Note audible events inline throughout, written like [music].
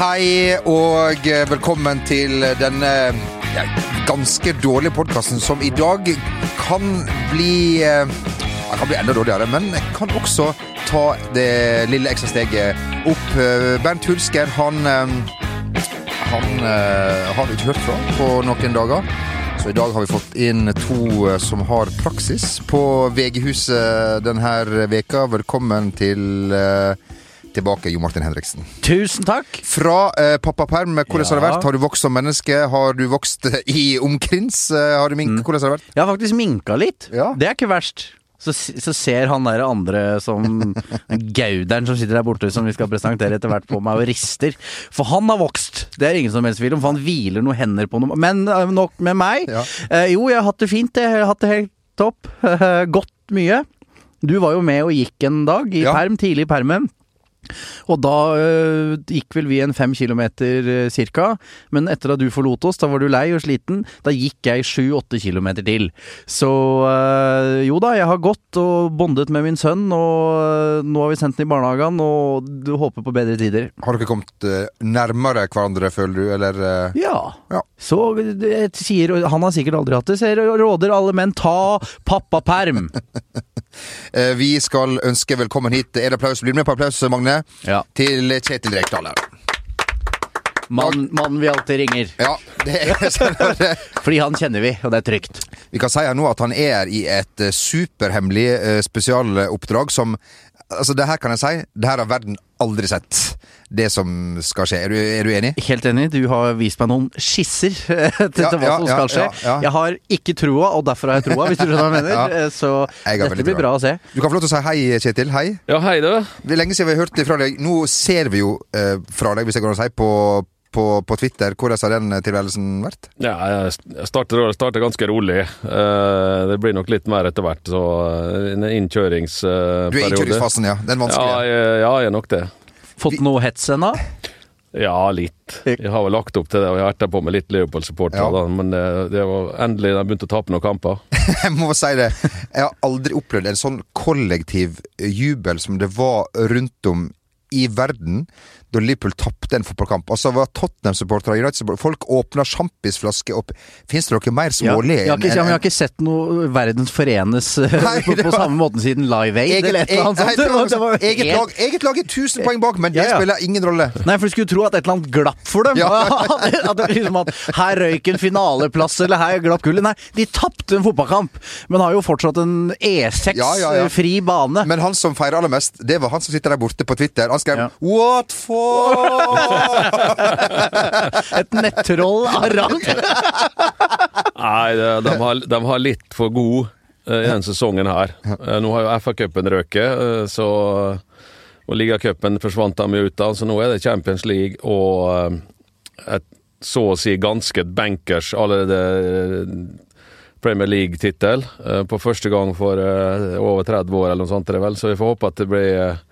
Hei og velkommen til denne ganske dårlige podkasten som i dag kan bli eh, ja, kan bli enda dårligere, men kan også ta det lille ekstra steget opp. Eh, Bernt Hulsker, han eh, Han har du ikke hørt fra på noen dager. Så i dag har vi fått inn to som har praksis på VG-huset denne veka. Velkommen til tilbake, Jo Martin Henriksen. Tusen takk. Fra eh, pappaperm, hvordan ja. har det vært? Har du vokst som menneske? Har du vokst [laughs] i omkrins? Har du minka? Mm. Hvordan har det vært? Jeg har faktisk minka litt. Ja. Det er ikke verst. Så, så, ser han der andre som [laughs] Gauderen som sitter der borte, som vi skal presentere etter hvert på meg, og rister. For han har vokst! Det er ingen som helst tvil om, for han hviler noen hender på noe. Men uh, nok med meg. Ja. Eh, jo, jeg har hatt det fint, jeg har hatt det helt topp. [laughs] Gått mye. Du var jo med og gikk en dag, i ja. perm, tidlig i permen. Og da øh, gikk vel vi en fem kilometer øh, cirka, men etter at du forlot oss, da var du lei og sliten, da gikk jeg sju-åtte kilometer til. Så øh, jo da, jeg har gått og bondet med min sønn, og nå har vi sendt den i barnehagen, og du håper på bedre tider. Har dere kommet nærmere hverandre, føler du, eller? Ja. ja. Så sier Han har sikkert aldri hatt det, så jeg råder alle menn ta pappaperm! [laughs] vi skal ønske velkommen hit. Er det applaus? Blir du med på applaus, Magne? ja. til Kjetil Rekdal. Mannen man vi alltid ringer. Ja, det er, [laughs] Fordi han kjenner vi, og det er trygt. Vi kan si her nå at han er i et eh, superhemmelig uh, spesialoppdrag som Altså, det her kan jeg si, det her har verden aldri sett. Det som skal skje. Er du, er du enig? Helt enig. Du har vist meg noen skisser [laughs] til, ja, hva ja, som skal skje. Ja, jeg har ikke troa, og derfor har jeg troa, hvis du skjønner hva jeg [laughs] mener. Så dette blir bra å se. Du kan få lov til å si hei, Kjetil. Hei. Ja, hei du. Det er lenge siden vi har hørt det fra deg. Nå ser vi jo eh, fra deg, hvis jeg kan si, på på, på, Twitter. Hvordan har den tilværelsen vært? Ja, Jeg starter, starter ganske rolig. Uh, det blir nok litt mer etter hvert. Så en innkjøringsperiode. Du er i innkjøringsfasen, ja? Den vanskelige? Ja, jeg, ja, jeg er nok det. Fått noe hets ennå? Ja, litt. Jeg har vel lagt opp til det, og jeg har erta på med litt Leopold-supportere. Ja. Men det, det, var endelig de begynte å tape noen kamper. [laughs] jeg må si det. Jeg har aldri opplevd en sånn kollektiv jubel som det var rundt om i verden da Liverpool tapte en fotballkamp. Altså var Tottenham-supportere Folk åpna sjampisflasker opp Fins det noe mer smålig? Ja, jeg, jeg, har ikke sett noe Verden forenes [laughs] Nei, på, på var, samme måten siden Live Aid eller et eller annet sånt. Eget, helt... lag, eget lag er 1000 poeng bak, men det ja, ja. spiller ingen rolle. Nei, for du skulle tro at et eller annet glapp for dem. [laughs] at, det liksom at Her røyk en finaleplass, eller her glapp gullet. Nei, de tapte en fotballkamp, men har jo fortsatt en E6-fri bane. Men han som feirer aller mest, det var han som sitter der borte på Twitter. Han skrev What for Et nettroll av rang! Nei, de, de, har, de, har, litt for god uh, i denne sesongen her. Uh, nå har jo FA-cupen røket, uh, så og ligacupen forsvant de ut av, så nå er det Champions League og et så å si ganske bankers allerede Premier League-tittel på første gang for over 30 år, eller noe sånt, vel. så vi får håpe at det blir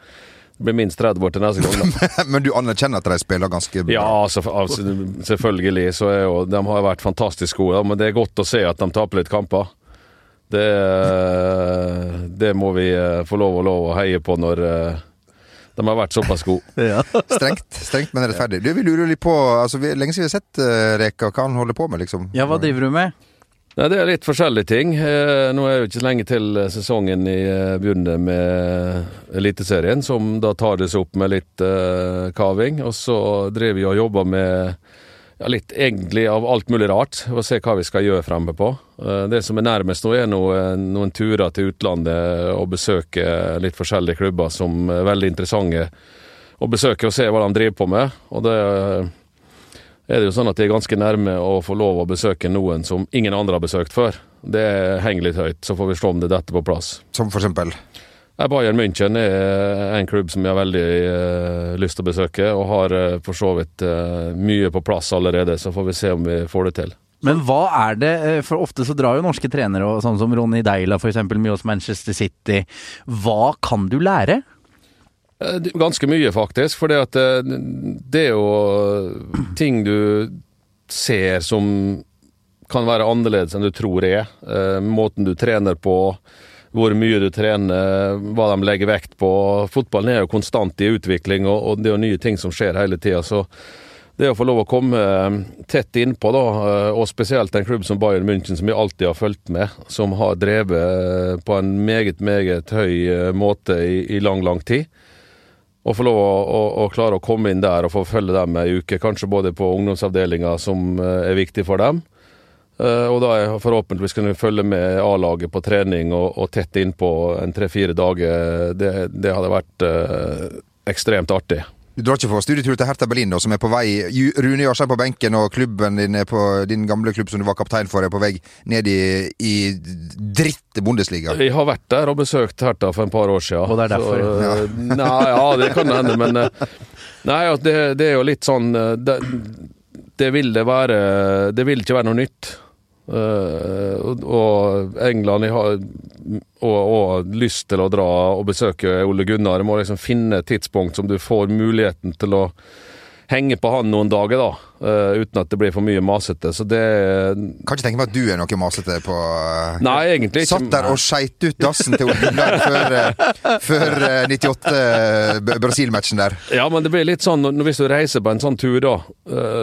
blir minst 30 år til neste gang. [laughs] Men du anerkjenner at de spiller ganske bra? Ja, altså, altså, selvfølgelig. Så er jo, de har vært fantastisk gode. Men det er godt å se at de taper litt kamper. Det, [laughs] det må vi eh, få lov og lov å heie på når eh, de har vært såpass gode. [laughs] ja. Strengt, strengt, men rettferdig. Du, Vi lurer litt på altså, Lenge siden vi har sett uh, Reka. Hva han holder på med, liksom? Ja, Hva driver du med? Nei, Det er litt forskjellige ting. Eh, nå er jo ikke så lenge til sesongen i eh, begynner med Eliteserien, som da tar det seg opp med litt uh, kaving. Og så driver vi og jobber med ja, litt egentlig av alt mulig rart, og se hva vi skal gjøre fremme på. Uh, det som er nærmest nå, er noen, noen turer til utlandet og besøke litt forskjellige klubber som er veldig interessante å besøke og se hva de driver på med. Og det er det jo sånn at de er ganske nærme å få lov å besøke noen som ingen andre har besøkt før. Det henger litt høyt, så får vi se om det detter på plass. Som for eksempel? Bayern München er en klubb som jeg har veldig uh, lyst til å besøke, og har uh, for så vidt uh, mye på plass allerede, så får vi se om vi får det til. Men hva er det, for ofte så drar jo norske trenere, og sånn som Ronny Deila f.eks., mye hos Manchester City. Hva kan du lære? Eh, ganske mye, faktisk. For det, det er jo ting du ser som kan være annerledes enn du tror er. Eh, måten du trener på, hvor mye du trener, hva de legger vekt på. Fotballen er jo konstant i utvikling, og, det er jo nye ting som skjer hele tida. Så det å få lov å komme eh, tett innpå, da, eh, og spesielt en klubb som Bayern München, som jeg alltid har fulgt med, som har drevet på en meget, meget høy måte i, i lang, lang tid å få lov å, å, å, klare å komme inn der og få følge dem ei uke, kanskje både på ungdomsavdelinga, som er viktig for dem, Uh, og da forhåpentligvis kunne følge med A-laget på trening og, og tett innpå en tre-fire dager. Det, det, hadde vært eh, ekstremt artig. Du drar ikke på studietur til Hertha Berlin, da, som er på vei Rune Jarstein på benken, og klubben din, er på, din gamle klubb som du var kaptein for, er på vei ned i, i dritt Bundesliga? Jeg har vært der og besøkt Hertha for en par år siden. Og det er derfor? Så, ja. [laughs] Nei, ja, det kan hende, men uh, Nei, det, det, er jo litt sånn det, det vil det være Det vil ikke være noe nytt. Uh, og England har og, og, lyst til å dra og besøke Ole Gunnar. Må liksom finne et tidspunkt som du får muligheten til å henge på han noen dager, da. Uh, uten at det blir for mye masete. Så det Kan ikke tenke meg at du er noe masete på uh, Nei, egentlig ikke. Satt der og skeit ut dassen til Ole før, uh, før 98 Brasil-matchen der. Ja, men det blir litt sånn hvis du reiser på en sånn tur, da,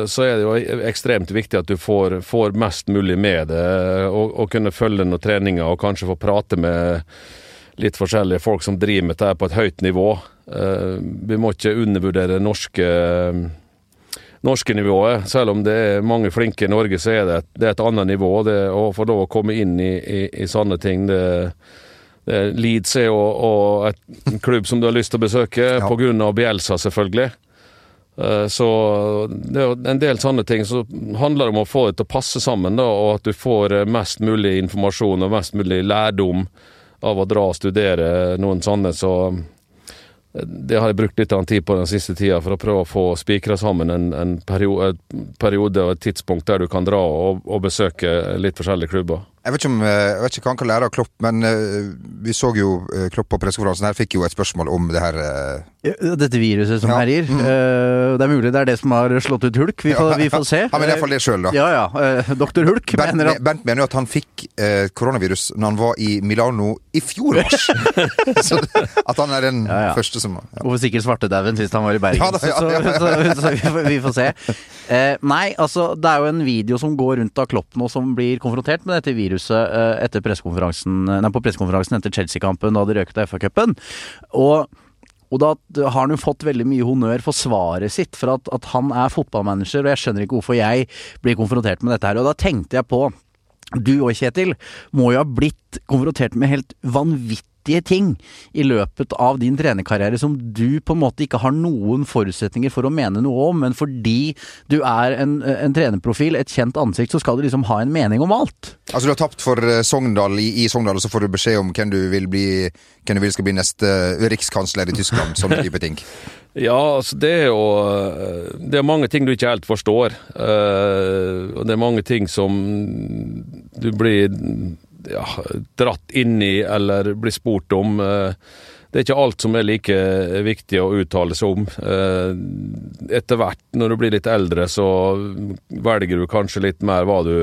så er det jo ekstremt viktig at du får, får mest mulig med det, og, og kunne følge noen treninger og kanskje få prate med litt forskjellige folk som driver med dette på et høyt nivå. Vi må ikke undervurdere norske norske nivået. Selv om det er mange flinke i Norge, så er det et, det er et annet nivå. Det, å få lov å komme inn i, i, i sånne ting det, det Leeds er jo og et klubb som du har lyst til å besøke, ja. pga. Bielsa, selvfølgelig. Eh, så det er en del sånne ting. Så handler det om å få det til å passe sammen, da, og at du får mest mulig informasjon og mest mulig lærdom av å dra og studere noen sånne. Så det har jeg brukt litt tid på den siste tida for å prøve å få spikra sammen en, en periode, periode, og et tidspunkt der du kan dra og, og besøke litt forskjellige klubber. Jeg vet, ikke om, eh, jeg vet ikke hva han kan lære av Klopp, men uh, vi så jo uh, Klopp på pressekonferansen her, fikk jo et spørsmål om det her Dette viruset som ja. herjer. Mm. det er mulig det er det som har slått ut hulk. Vi får, ja, vi får se. Han mener iallfall det sjøl, da. Ja ja. Doktor Hulk Bernt mener at Bernt mener jo at han fikk koronavirus når han var i Milano i fjor mars. [laughs] så at han er den ja, første som ja. Hvorfor sikkert svartedauden sist han var i Bergen. Da, så, så, så, så vi, får, vi, får, se. nei, altså det er jo en video som går rundt av Klopp nå som blir konfrontert med dette viruset viruset eh, etter nei, på pressekonferansen etter Chelsea-kampen da de røk av FA-cupen. Og og da har han jo fått veldig mye honnør for svaret sitt, for at, at, han er fotballmanager, og jeg skjønner ikke hvorfor jeg blir konfrontert med dette her. Og da tenkte jeg på Du og Kjetil må jo ha blitt konfrontert med helt vanvittig viktige ting i løpet av din trenerkarriere som du på en måte ikke har noen forutsetninger for å mene noe om, men fordi du er en, en trenerprofil, et kjent ansikt, så skal du liksom ha en mening om alt. Altså du har tapt for eh, Sogndal i, i Sogndal, og så får du beskjed om hvem du vil bli hvem du vil skal bli neste rikskansler i Tyskland, sånne [laughs] type ting. Ja, altså det er jo eh, Det er mange ting du ikke helt forstår. Og det er mange ting som du blir ja, dratt inn i eller blitt spurt om. Eh, det er ikke alt som er like viktig å uttale seg om. Eh, etter hvert, når du blir litt eldre, så velger du kanskje litt mer hva du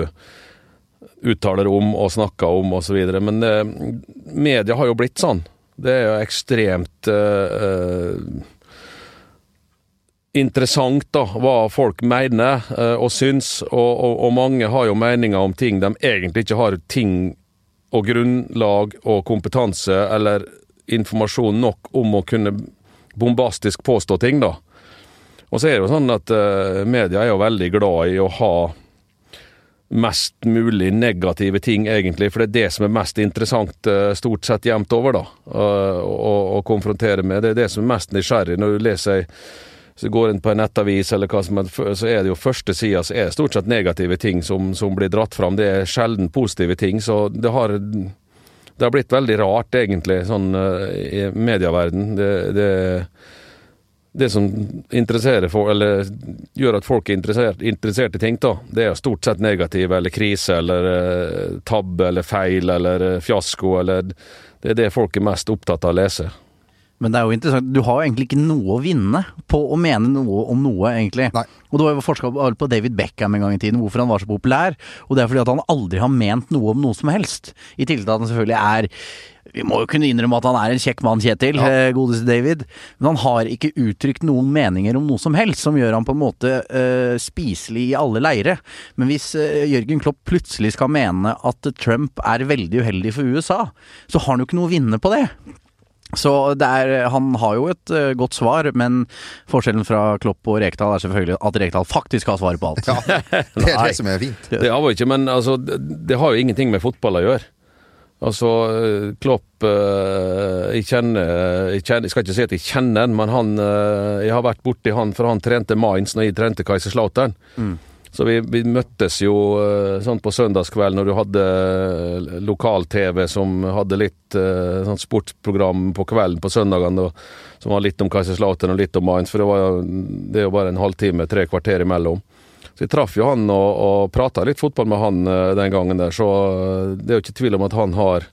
uttaler om og snakker om osv. Men eh, media har jo blitt sånn. Det er jo ekstremt interessant da, hva folk mener og syns, og, og, og, mange har jo meninger om ting de egentlig ikke har ting og grunnlag og kompetanse eller informasjon nok om å kunne bombastisk påstå ting, da. Og så er det jo sånn at uh, media er jo veldig glad i å ha mest mulig negative ting, egentlig, for det er det som er mest interessant uh, stort sett jevnt over, da, uh, å, å, konfrontere med. Det er det som er mest nysgjerrig når du leser så går inn på en nettavis, eller hva som helst, så er det jo første sida så er stort sett negative ting som, som, blir dratt fram. Det er sjelden positive ting. Så det har, det har blitt veldig rart, egentlig, sånn uh, i medieverden. Det, det, det, som interesserer for, eller gjør at folk er interessert, interessert i ting, da, det er stort sett negative, eller krise, eller uh, tabbe, eller feil, eller uh, fiasko, eller Det er det folk er mest opptatt av å lese. Men det er jo interessant. Du har jo egentlig ikke noe å vinne på å mene noe om noe, egentlig. Nei. Og det var jo forska på David Beckham en gang i tiden, hvorfor han var så populær. Og det er fordi at han aldri har ment noe om noe som helst. I tillegg til at han selvfølgelig er vi må jo kunne innrømme at han er en kjekk mann, Kjetil, Ja. eh, godeste David. Men han har ikke uttrykt noen meninger om noe som helst, som gjør han på en måte uh, spiselig i alle leire. Men hvis uh, Jørgen Klopp plutselig skal mene at Trump er veldig uheldig for USA, så har han jo ikke noe å vinne på det. Så det er, han har jo et uh, godt svar, men forskjellen fra Klopp og Rekdal er selvfølgelig at Rekdal faktisk har svaret på alt. Ja, [laughs] det er det som er fint. Det har jo ikke, men altså, det, det har jo ingenting med fotball å gjøre. Altså, eh, Klopp eh, jeg, kjenner, jeg kjenner Jeg skal ikke si at jeg kjenner han, men han Jeg har vært borti han, for han trente Mainz når jeg trente Kaiserslautern. Så vi, vi møttes jo eh, sånn på søndagskveld når du hadde eh, lokal-TV som hadde litt eh, sånn sportsprogram på kvelden på søndagene, som var litt om Kaiserslautern og litt om Mainz, for det, var, det er jo bare en halvtime, tre kvarter imellom. Så jeg traff jo han og, og prata litt fotball med han den gangen der, så det er jo ikke tvil om at han har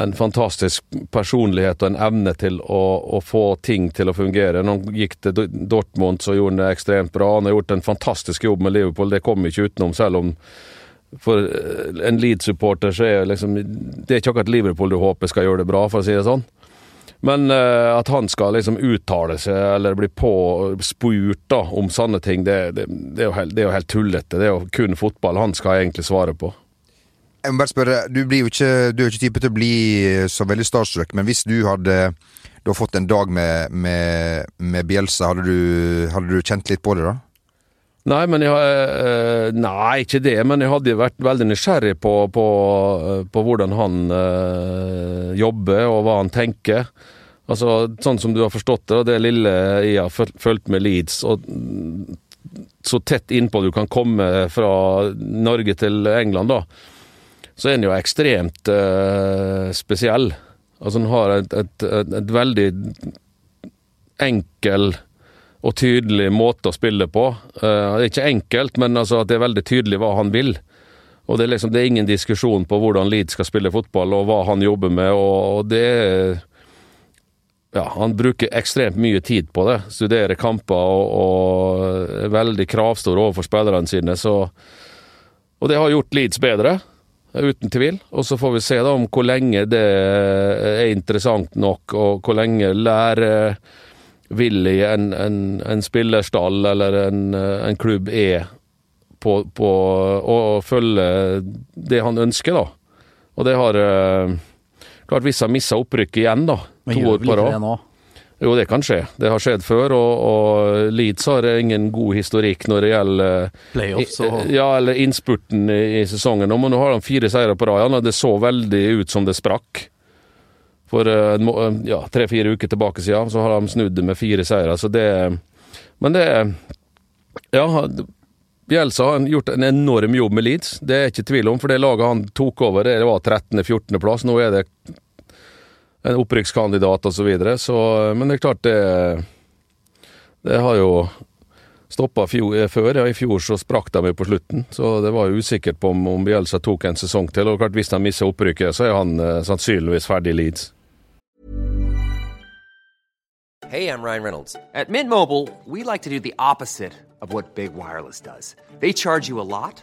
en fantastisk personlighet og en evne til å, å få ting til å fungere. Når han gikk til Do- Dortmund, så gjorde han det ekstremt bra. Han har gjort en fantastisk jobb med Liverpool, det kommer ikke utenom, selv om for eh, en Leeds-supporter så er liksom Det er ikke akkurat Liverpool du håper skal gjøre det bra, for å si det sånn. Men uh, at han skal liksom uttale seg eller bli påspurt om sånne ting, det, det, det, er helt, det er jo helt tullete. Det er jo kun fotball han skal egentlig svare på. Jeg må bare spørre, du, jo ikke, du er jo ikke type til å bli så veldig starstruck, men hvis du hadde du har fått en dag med, med, med Bielsa, hadde du, hadde du kjent litt på det da? Nei, men jeg, har- eh, nei, ikke det. Men jeg hadde vært veldig nysgjerrig på, på, eh, på hvordan han øh, jobber, og hva han tenker. Altså, Sånn som du har forstått det, og det lille jeg har fulgt med Leeds, og så tett innpå du kan komme fra Norge til England, da, så er han jo ekstremt uh, spesiell. Altså, han har et, et, et, et veldig enkel og tydelig måte å spille på. Uh, det er ikke enkelt, men altså at det er veldig tydelig hva han vil. Og det er liksom det er ingen diskusjon på hvordan Leeds skal spille fotball, og hva han jobber med, og, og det er ja, Han bruker ekstremt mye tid på det. Studerer kamper og, og er veldig kravstor overfor spillerne sine. Så, og det har gjort Leeds bedre, uten tvil. Og så får vi se da om hvor lenge det er interessant nok, og hvor lenge lærer villig en, en, en spillerstall eller en, en klubb er på, på å følge det han ønsker, da. Og det har eh, Klart hvis han misser opprykket igjen, da, Men to år på det rad nå? Jo, det kan skje. Det har skjedd før, og, og Leeds har ingen god historikk når det gjelder Playoffs og ja, eller innspurten i, i sesongen. Men nå har de fire seire på rad, og det så veldig ut som det sprakk. For eh, må- ja, tre-fire uker tilbake siden så har de snudd det med fire seire, så det Men det Ja, Bjelsa har gjort en enorm jobb med Leeds, det er ikke tvil om. For det laget han tok over, det var 13.-14.-plass. Nå er det en opprykkskandidat osv. Så, videre. så Men det er klart, det Det har jo stoppa før. Ja, I fjor så sprakk de jo på slutten, så det var jo usikkert på om, om Bielsa tok en sesong til. Og klart, hvis de mister opprykket, så er han eh, sannsynligvis ferdig i Leeds. Hey, I'm Ryan Reynolds. At Mint Mobile, we like to do the opposite of what Big Wireless does. They charge you a lot,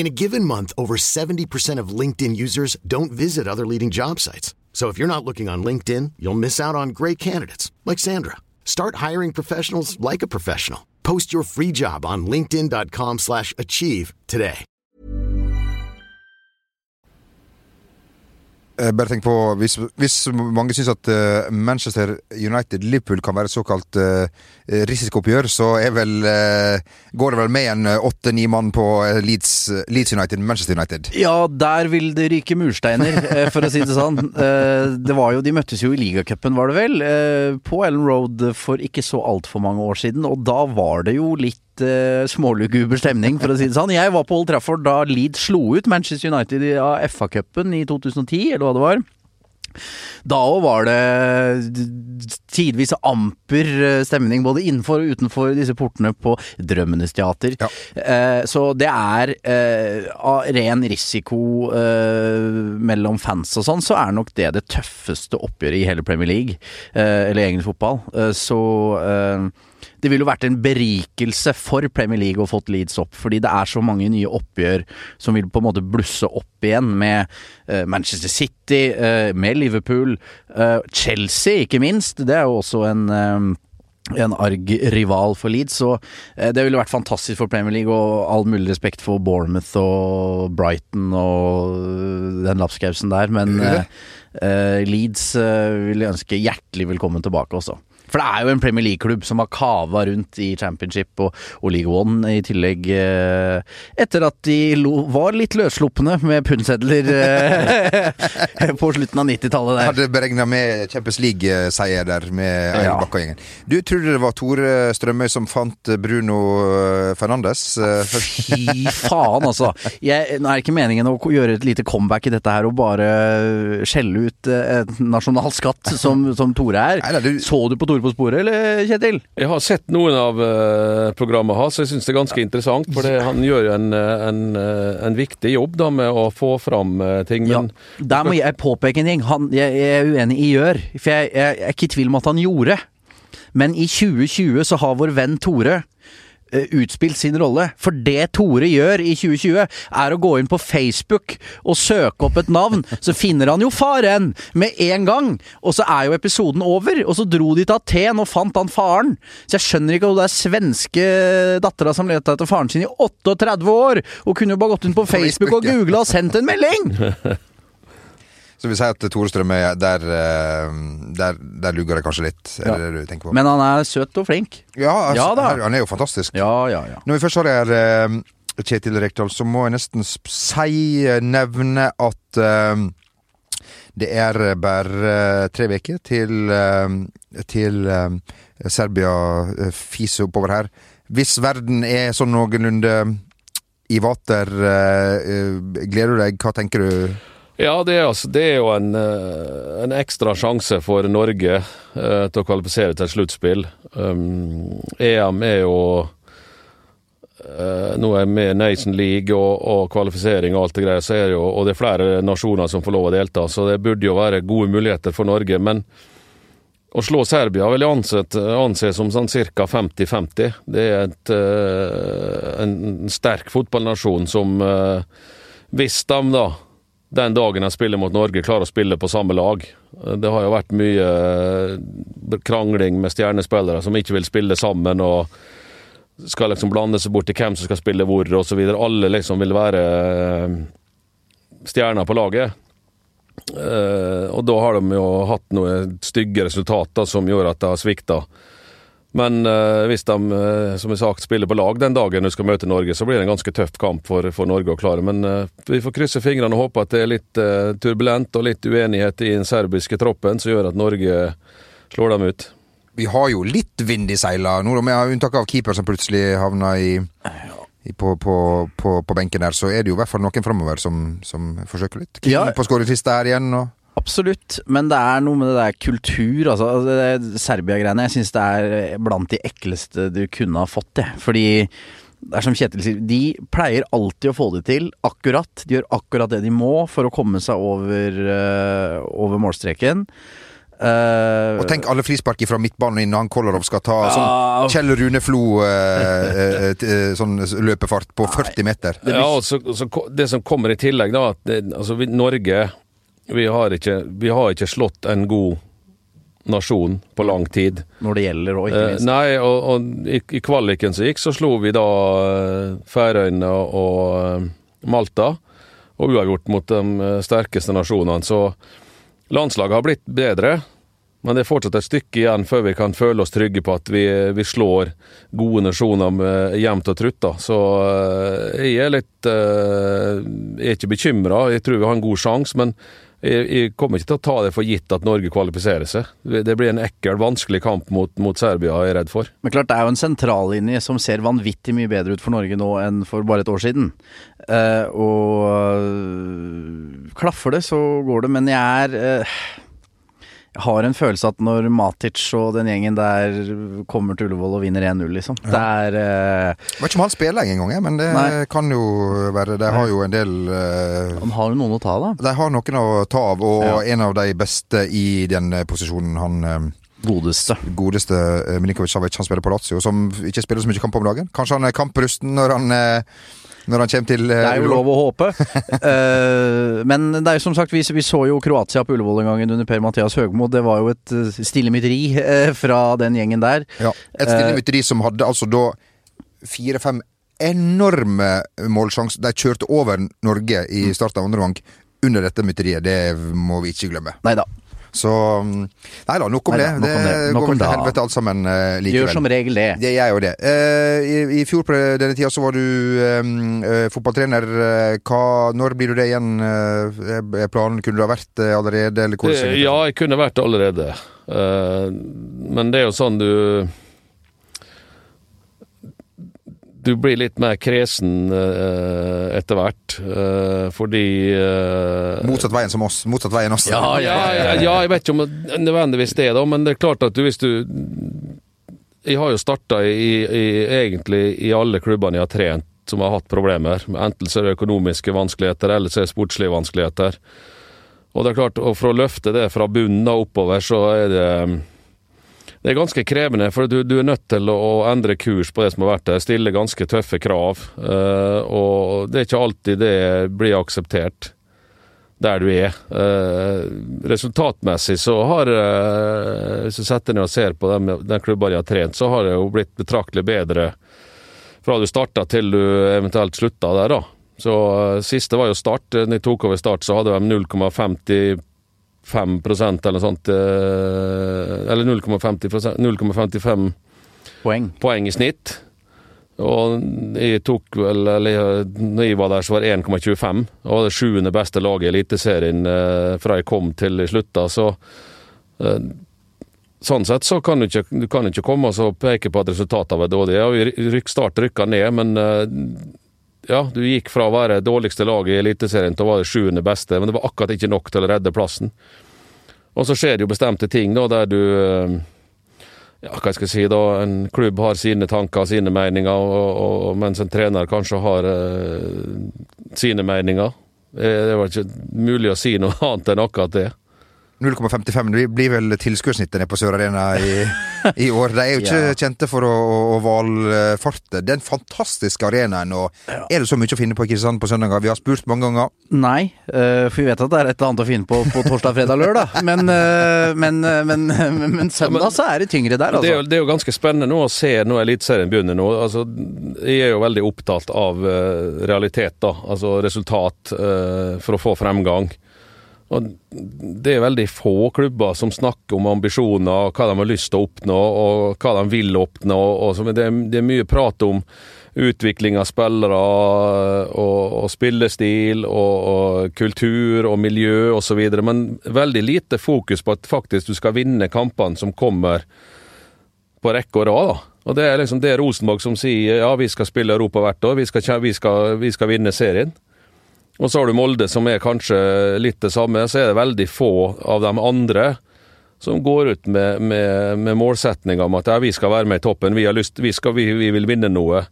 In a given month, over 70% of LinkedIn users don't visit other leading job sites. So if you're not looking on LinkedIn, you'll miss out on great candidates like Sandra. Start hiring professionals like a professional. Post your free job on linkedin.com/achieve today. Eh, Bare tenk på, hvis, hvis mange at eh, Manchester United-Liverpool kan være såkalt uh, risikooppgjør, så vel, eh, går det vel med en åtte-ni mann på eh, Leeds, Leeds United, Manchester United. Ja, der vil det ryke mursteiner, [laughs] eh, for å si det sånn. Eh, Det var jo, De møttes jo i ligacupen, var det vel, eh, på Ellen Road for ikke så altfor mange år siden. Og da var det jo litt eh, småluguber stemning, for å si det sånn. Jeg var på Old Trafford da Leeds slo ut Manchester United av FA-cupen i 2010, eller hva det var. Da òg var det tidvis amper eh, stemning, både innenfor og utenfor disse portene på Drømmenes teater. Ja. Eh, så det er eh, ren risiko eh, mellom fans og sånn, så er nok det det tøffeste oppgjøret i hele Premier League, eller egen fotball. Så det ville jo vært en berikelse for Premier League å fått Leeds opp, fordi det er så mange nye oppgjør som vil på en måte blusse opp igjen med eh, Manchester City, eh, med Liverpool, eh, Chelsea ikke minst. Det er jo også en en arg rival for Leeds, så det ville vært fantastisk for Premier League, og all mulig respekt for Bournemouth og Brighton og den lapskausen der, men eh, uh, Leeds uh, vil jeg ønske hjertelig velkommen tilbake også. For det er jo en Premier League-klubb som har kava rundt i Championship og, og League One i tillegg, eh, etter at de lo, var litt løsslupne med pundsedler eh, [laughs] på slutten av 90-tallet der. hadde beregna med Champions League-seier der med Eirik Ja. Bakka-gjengen. Du trodde det var Tore Strømøy som fant Bruno eh, Fernandes? eh? Fy faen, altså. Jeg, nå er det ikke meningen å gjøre et lite comeback i dette her og bare skjelle ut en nasjonal skatt som, som Tore er. Nei, nei, du- Så du på Tore på sporet, eller Kjetil? Jeg har sett noen av uh, programmet hans, og jeg syns det er ganske interessant. For det, han gjør jo en, eh, en, eh, en viktig jobb da med å få fram eh, ting. Ja, der må jeg påpeke en ting. Han, jeg, jeg er uenig i gjør. For jeg, jeg, jeg er ikke i tvil om at han gjorde. Men i 2020 så har vår venn Tore eh, utspilt sin rolle. For det Tore gjør i 2020, er å gå inn på Facebook og søke opp et navn. [laughs] Så finner han jo faren med en gang! Og så er jo episoden over. Og så dro de til Aten og fant han faren. Så jeg skjønner ikke at det er svenske dattera som leta etter faren sin i 38 år! Hun kunne jo bare gått inn på Facebook og googla og sendt en melding! [laughs] Så vi sier at Tore Strømøy, der, eh, der, der lugger det kanskje litt? Er det? Men han er søt og flink. ja, altså, Ja da. her- han er jo fantastisk. Ja, ja, ja. Når vi først har det her, eh, Kjetil Rekdal, så må jeg nesten si, eh, nevne at det er bare tre uker til, til Serbia fiser oppover her. Hvis verden er sånn noenlunde i vater, gleder du deg? Hva tenker du? Ja, det er, altså, det er jo en, eh, en ekstra sjanse for Norge eh, til å kvalifisere til et sluttspill. Um, EM er jo eh, Nå er med Nation League og, og kvalifisering og alt det greia, det jo, og det er flere nasjoner som får lov å delta, så det burde jo være gode muligheter for Norge. men Å slå Serbia vil jeg anse, anse som sånn ca. 50-50. Det er et, eh, en sterk fotballnasjon som eh, Hvis de da, den dagen de spiller mot Norge, klarer å spille på samme lag Det har jo vært mye eh, krangling med stjernespillere som ikke vil spille sammen. og skal liksom blande seg bort til hvem som skal spille hvor, osv. Alle liksom vil være eh, stjerner på laget. Eh, og da har de jo hatt noen stygge resultater som gjør at det har svikta. Men uh, hvis de, uh, som jeg sagt, spiller på lag den dagen du skal møte Norge, så blir det en ganske tøff kamp for, for Norge å klare. Men uh, vi får krysse fingrene og håpe at det er litt turbulent og litt uenighet i den serbiske troppen som gjør at Norge slår dem ut. Vi har jo litt vind i seila nå, med unntak av keeper som plutselig havna i på, på, på, på, benken der, så er det jo i hvert fall noen framover som, som, forsøker litt. Kim ja. på skåringslista her igjen. og Absolutt, men det er noe med det der kultur, altså. Det Serbia-greiene. Jeg syns det er blant de ekleste du kunne ha fått, det. Fordi det er som Kjetil sier, de pleier alltid å få det til akkurat. De gjør akkurat det de må for å komme seg over, uh, over målstreken. Uh, og tenk alle frispark fra midtbanen når han Kolarov skal ta uh, sånn Kjell Rune Flo uh, sånn løpefart på 40 meter. Ja, og så, så, Det som kommer i tillegg, da, at det, altså, Norge vi har, ikke, vi har ikke slått en god nasjon på lang tid. Når det gjelder òg, ikke minst. Eh, nei, og, og i, i, kvaliken som gikk, så slo vi da eh, Færøyene og eh, Malta. Og uavgjort mot de eh, sterkeste nasjonene. Så landslaget har blitt bedre. Men det er fortsatt et stykke igjen før vi kan føle oss trygge på at vi, vi slår gode nasjoner med jevnt og trutt. Da. Så jeg er litt Jeg er ikke bekymra. Jeg tror vi har en god sjanse. Men jeg, jeg, kommer ikke til å ta det for gitt at Norge kvalifiserer seg. Det blir en ekkel, vanskelig kamp mot, mot Serbia, er redd for. Men klart, det er jo en sentrallinje som ser vanvittig mye bedre ut for Norge nå enn for bare et år siden. Uh, og klaffer det, så går det. Men jeg er jeg har en følelse at når Matic og den gjengen der kommer til Ullevål og vinner 1-0, liksom ja. Det er uh, Jeg vet ikke om han spiller en gang, men det nei. kan jo være De har jo en del uh, Han har jo noen å ta av, da. De har noen å ta av, og ja. en av de beste i den posisjonen, han uh, Godeste. Godeste Milinkovic Savic, han spiller på Lazio, som ikke spiller så mye kamp om dagen. Kanskje han er kamprusten når han når han kommer til uh, Det er jo lov å håpe. uh, [laughs] men det er jo som sagt, vi, vi, så jo Kroatia på Ullevål en gang under Per-Mathias Høgmo. Det var jo et uh, stille mytteri fra den gjengen der. Ja, Et stille mytteri som hadde altså da fire-fem enorme målsjanser. De kjørte over Norge i mm. starten av andre gang under dette mytteriet. Det må vi ikke glemme. Neida. Så mm, Nei da, nok om Neida, det. Det, det går vel til helvete alt sammen uh, likevel. Gjør som regel det. Det gjør jo det. Uh, i, i, fjor på denne tida så var du um, uh, fotballtrener. Hva, når blir du det igjen? er planen Kunne du ha vært det allerede? Eller ja, jeg kunne vært det allerede. men det er jo sånn du du blir litt mer kresen uh, etter hvert, uh, fordi uh, Motsatt veien som oss. Motsatt veien oss. Ja, ja, ja, ja, jeg vet ikke om det nødvendigvis det, da, men det er klart at du, hvis du Jeg har jo starta egentlig i alle klubbene jeg har trent som har hatt problemer. Enten så er det økonomiske vanskeligheter, eller så er det sportslige vanskeligheter. Og det er klart, og for å løfte det fra bunnen og oppover, så er det det er ganske krevende, for du, du, er nødt til å endre kurs på det som har vært der. Stille ganske tøffe krav. Uh, og det er ikke alltid det blir akseptert der du er. Uh, resultatmessig så har uh, Hvis du setter ned og ser på den, den klubben jeg har trent, så har det jo blitt betraktelig bedre fra du starta til du eventuelt slutta der, da. Så siste var jo Start. Da jeg tok over Start, så hadde de 0,50 5% eller sånt. Eh, eller 0,55 poeng. poeng i snitt. Og jeg tok vel eller når jeg var der, så var det 1,25. Og det sjuende beste laget i Eliteserien eh, fra jeg kom til jeg slutta. Så eh, sånn sett så kan du ikke, du kan ikke komme og peke på at resultatet var dårlig. Ja, vi start rykka ned, men ja, du gikk fra å være dårligste lag i Eliteserien til å være sjuende beste, men det var akkurat ikke nok til å redde plassen. Og så skjer det jo bestemte ting da, der du eh, ja, hva skal jeg si da, En klubb har sine tanker, sine meninger, og, og, mens en trener kanskje har uh, sine meninger. Det var ikke mulig å si noe [laughs] annet enn akkurat det. 0,55 det blir vel tilskuddssnittet nede på Sør Arena i, i, år. De er jo ikke [laughs] ja. kjente for å, å, å valfarte. Den fantastiske arenaen. og ja. Er det så mye å finne på i Kristiansand på søndager? Vi har spurt mange ganger. Nei, uh, for vi vet at det er et eller annet å finne på på torsdag, fredag, lørdag. Men, uh, men, uh, men, men søndag så er det tyngre der, altså. Det er, jo, det er jo ganske spennende nå å se når Eliteserien begynner nå. Altså, jeg er jo veldig opptatt av realitet, da. Altså resultat for å få fremgang. Og Det er veldig få klubber som snakker om ambisjoner, og hva de har lyst til å oppnå og hva de vil oppnå. Og det, er, mye prat om utvikling av spillere og, og spillestil og, og, kultur og miljø osv., men veldig lite fokus på at faktisk du skal vinne kampene som kommer på rekke og rad. Og det er liksom det Rosenborg som sier ja, vi skal spille Europa hvert år, vi skal, vi skal, vi skal vinne serien. Og så har du Molde som er kanskje litt det samme. Så er det veldig få av de andre som går ut med, med, med målsetning om at ja, vi skal være med i toppen, vi, har lyst, vi, skal, vi, vi vil vinne noe.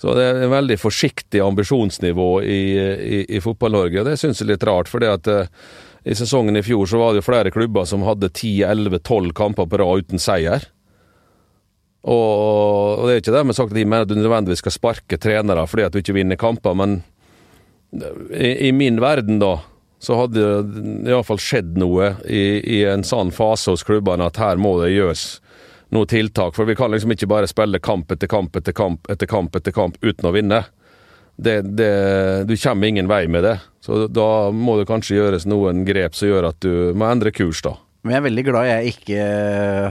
Så det er en veldig forsiktig ambisjonsnivå i, i, i Fotball-Norge. og Det syns jeg er litt rart. fordi at uh, i sesongen i fjor så var det jo flere klubber som hadde 10-11-12 kamper på rad uten seier. Og, og, det er ikke det med sagt at de mener at du nødvendigvis skal sparke trenere fordi at du ikke vinner kamper, men i, i min verden, da, så hadde det iallfall skjedd noe i, i, en sånn fase hos klubbene at her må det gjøres noe tiltak. For vi kan liksom ikke bare spille kamp etter kamp etter kamp etter kamp etter kamp uten å vinne. Det, det, du kommer ingen vei med det. Så da må det kanskje gjøres noen grep som gjør at du må endre kurs, da. Men jeg er veldig glad jeg ikke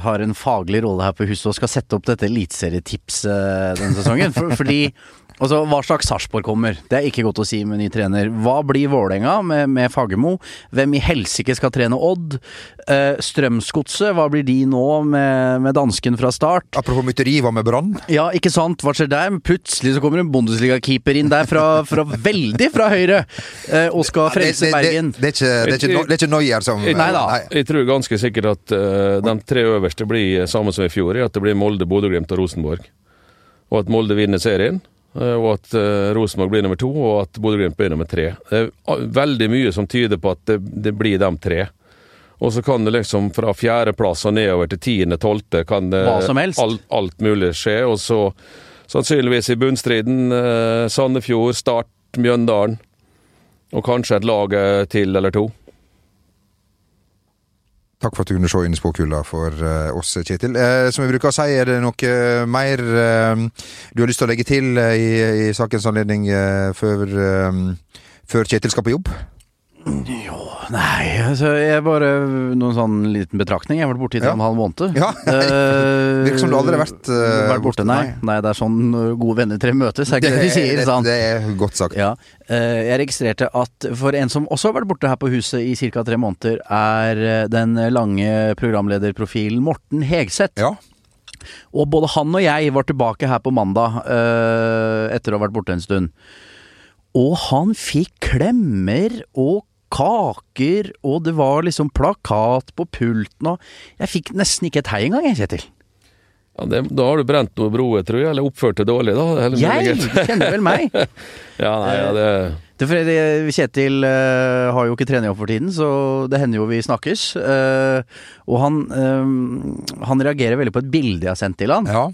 har en faglig rolle her på huset og skal sette opp dette eliteserietipset denne sesongen. For, fordi Altså, Hva slags Sarpsborg kommer, det er ikke godt å si med ny trener. Hva blir Vålerenga med, med Fagermo? Hvem i helsike skal trene Odd? Eh, Strømsgodset, hva blir de nå med, med, dansken fra start? Apropos mytteri, hva med Brann? Ja, ikke sant. Hva skjer der? Plutselig så kommer en Bundesliga-keeper inn der fra, fra veldig fra høyre eh, og skal frelse Bergen. Det, det, det, det, er ikke, det er ikke Neuer som jeg, Nei da. Jeg tror ganske sikkert at uh, de tre øverste blir samme som i fjor, at det blir Molde, Bodø-Glimt og Rosenborg. Og at Molde vinner serien. Eh, og at uh, Rosenborg blir nummer to, og at Bodø-Glimt blir nummer tre. Det er veldig mye som tyder på at det, det blir de tre. Og så kan det liksom fra fjerdeplass og nedover til tiende, tolvte kan det alt, alt, mulig skje. Og så sannsynligvis i bunnstriden Sandefjord, Start, Mjøndalen. Og kanskje et lag til eller to. Takk for at du kunne se inn i spåkula for uh, oss, Kjetil. Uh, som vi bruker å si, er det noe mer uh, du har lyst til å legge til i, i sakens anledning før, før Kjetil skal på jobb? Jo, nei altså, jeg bare Noen sånn liten betraktning. Jeg har vært borte i tre og en halv måned. Ja, Virker som du aldri har vært, uh, vært borte. Nei. nei, det er sånn eh, gode venner tre møtes, er ikke det, det de sier? Det, det, er godt sagt. Ja. Uh, jeg registrerte at for en som også har vært borte her på huset i ca. tre måneder, er den lange programlederprofilen Morten Hegseth. Ja. Og både han og jeg var tilbake her på mandag etter å ha vært borte en stund. Og han fikk klemmer og kaker, og det var liksom plakat på pulten, og jeg fikk nesten ikke et hei engang, jeg, Kjetil. Ja, det, da har du brent noe broer, tror jeg, eller oppført det dårlig, da. jeg kjenner vel meg. [laughs] ja, nei, ja, det... Det er Kjetil uh, har jo ikke trenerjobb for tiden, så det hender jo vi snakkes. Uh, og han, uh, han reagerer veldig på et bilde jeg har sendt til han. Ja.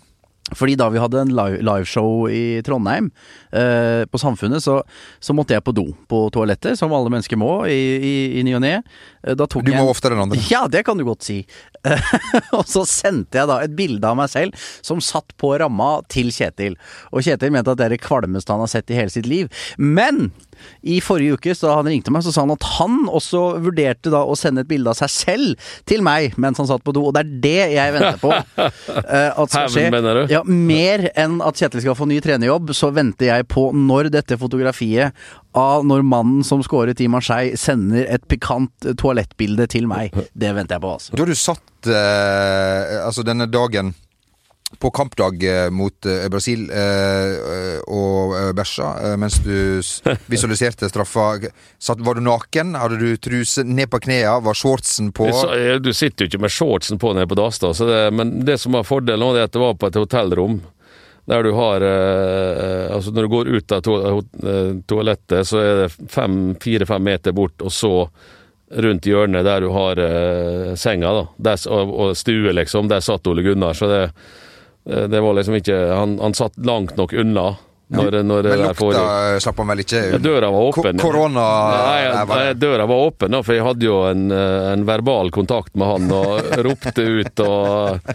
Fordi da vi hadde en liveshow i Trondheim, eh, på Samfunnet, så, så, måtte jeg på do på toalettet, som alle mennesker må i, i, i ny og ne. Eh, du må en, oftere enn andre? Ja, det kan du godt si. [laughs] og så sendte jeg da et bilde av meg selv som satt på ramma til Kjetil. Og Kjetil mente at det er det kvalmeste han har sett i hele sitt liv. Men i forrige uke, da han ringte meg, så sa han at han også vurderte da å sende et bilde av seg selv til meg mens han satt på do, og det er det jeg venter på. uh, [laughs] at skal skje. Ja, mer enn at Kjetil skal få ny trenerjobb, så venter jeg på når dette fotografiet av når mannen som skåret i Marseille, sender et pikant toalettbilde til meg. Det venter jeg på, altså. Da du satt eh, altså denne dagen på kampdag eh, mot uh, Brasil eh, og bæsja mens du [laughs] visualiserte straffa. Satt, var du naken? Hadde du truse ned på knærne? Var shortsen på? Du sitter jo ikke med shortsen på nede på Dasta, men det som var fordelen er at det var på et hotellrom. Der du har eh, Altså, når du går ut av to eh, toalettet, så er det fire-fem meter bort, og så rundt hjørnet der du har eh, senga, da. Der, og, og, stue, liksom. Der satt Ole Gunnar. Så det, eh, det var liksom ikke han, han satt langt nok unna. Når, når Men lukta slapp han vel ikke? Ja, Døra var åpen. korona Nei, nei, døra var åpen, for jeg hadde jo en, eh, en, verbal kontakt med han og [laughs] ropte ut og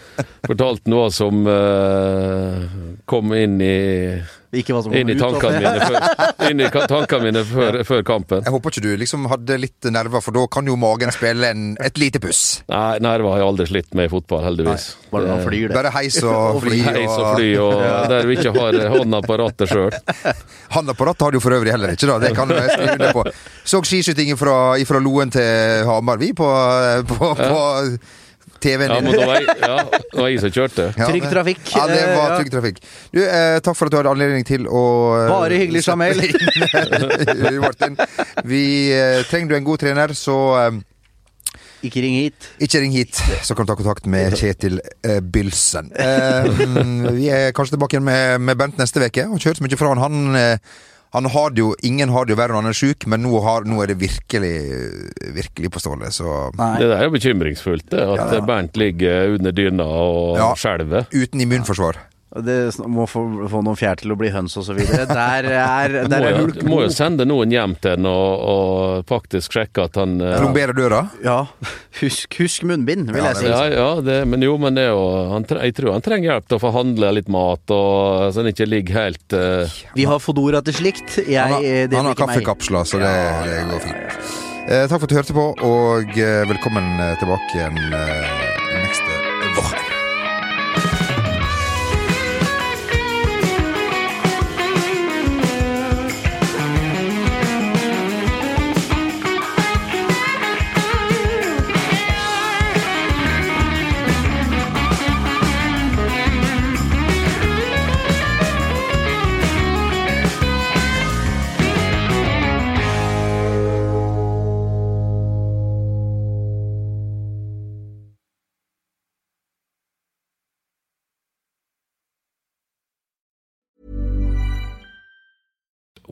fortalte noe som uh, kom inn i inn i tankene mine, før, inn i tankene mine før, før, kampen. Jeg håper ikke du liksom hadde litt nerver, for da kan jo magen spille en, et lite puss. Nei, nerver har jeg aldri slitt med i fotball, heldigvis. Nei, bare, flyr, bare heis [laughs] og fly. heis og fly, og ja. der du ikke har hånda på rattet sjøl. [laughs] Hånda på rattet har du for øvrig heller ikke, da. Det kan jeg skrive under på. Så skiskytingen fra, fra Loen til Hamar, vi, på, på, på TV-en Ja, din. men det var, jeg- ja, det var jeg som kjørte. Ja, Trygg trafikk. Ja, det Eh, var ja. trygg trafikk. Du, eh, takk for at du hadde anledning til å eh, Bare hyggelig, Jamel. Martin. Vi eh, trenger du en god trener, så eh, Ikke ring hit. ikke ring hit, så kan du ta kontakt med Kjetil eh, Bylsen. Eh, mm, vi er kanskje tilbake igjen med, med Bent neste uke. Han kjører så mye fra han. Han, eh, han har det jo, ingen har det jo verre når han er sjuk, men nå, har, nå er det virkelig, virkelig på stålet. Så Nei. Det der er jo bekymringsfullt, det. At Ja. Bernt ligger under dyna og Ja. skjelver. uten immunforsvar. Det må få, få noen fjær til å bli høns videre. Der er, [laughs] der Må er hulk må jo sende noen hjem til den og, og faktisk sjekke at han Plomberer Plombere døra. Ja. Husk, husk munnbind, vil Ja, jeg si. Ja, ja det, men jo, men det er jo han, Jeg tror han trenger hjelp til å få handle litt mat, og så han ikke ligger helt uh... Vi har Fodora til slikt. Jeg, Han har, det han har kaffekapsler, så det, det går fint. Eh, takk for at du hørte på, og eh, velkommen eh, tilbake igjen eh,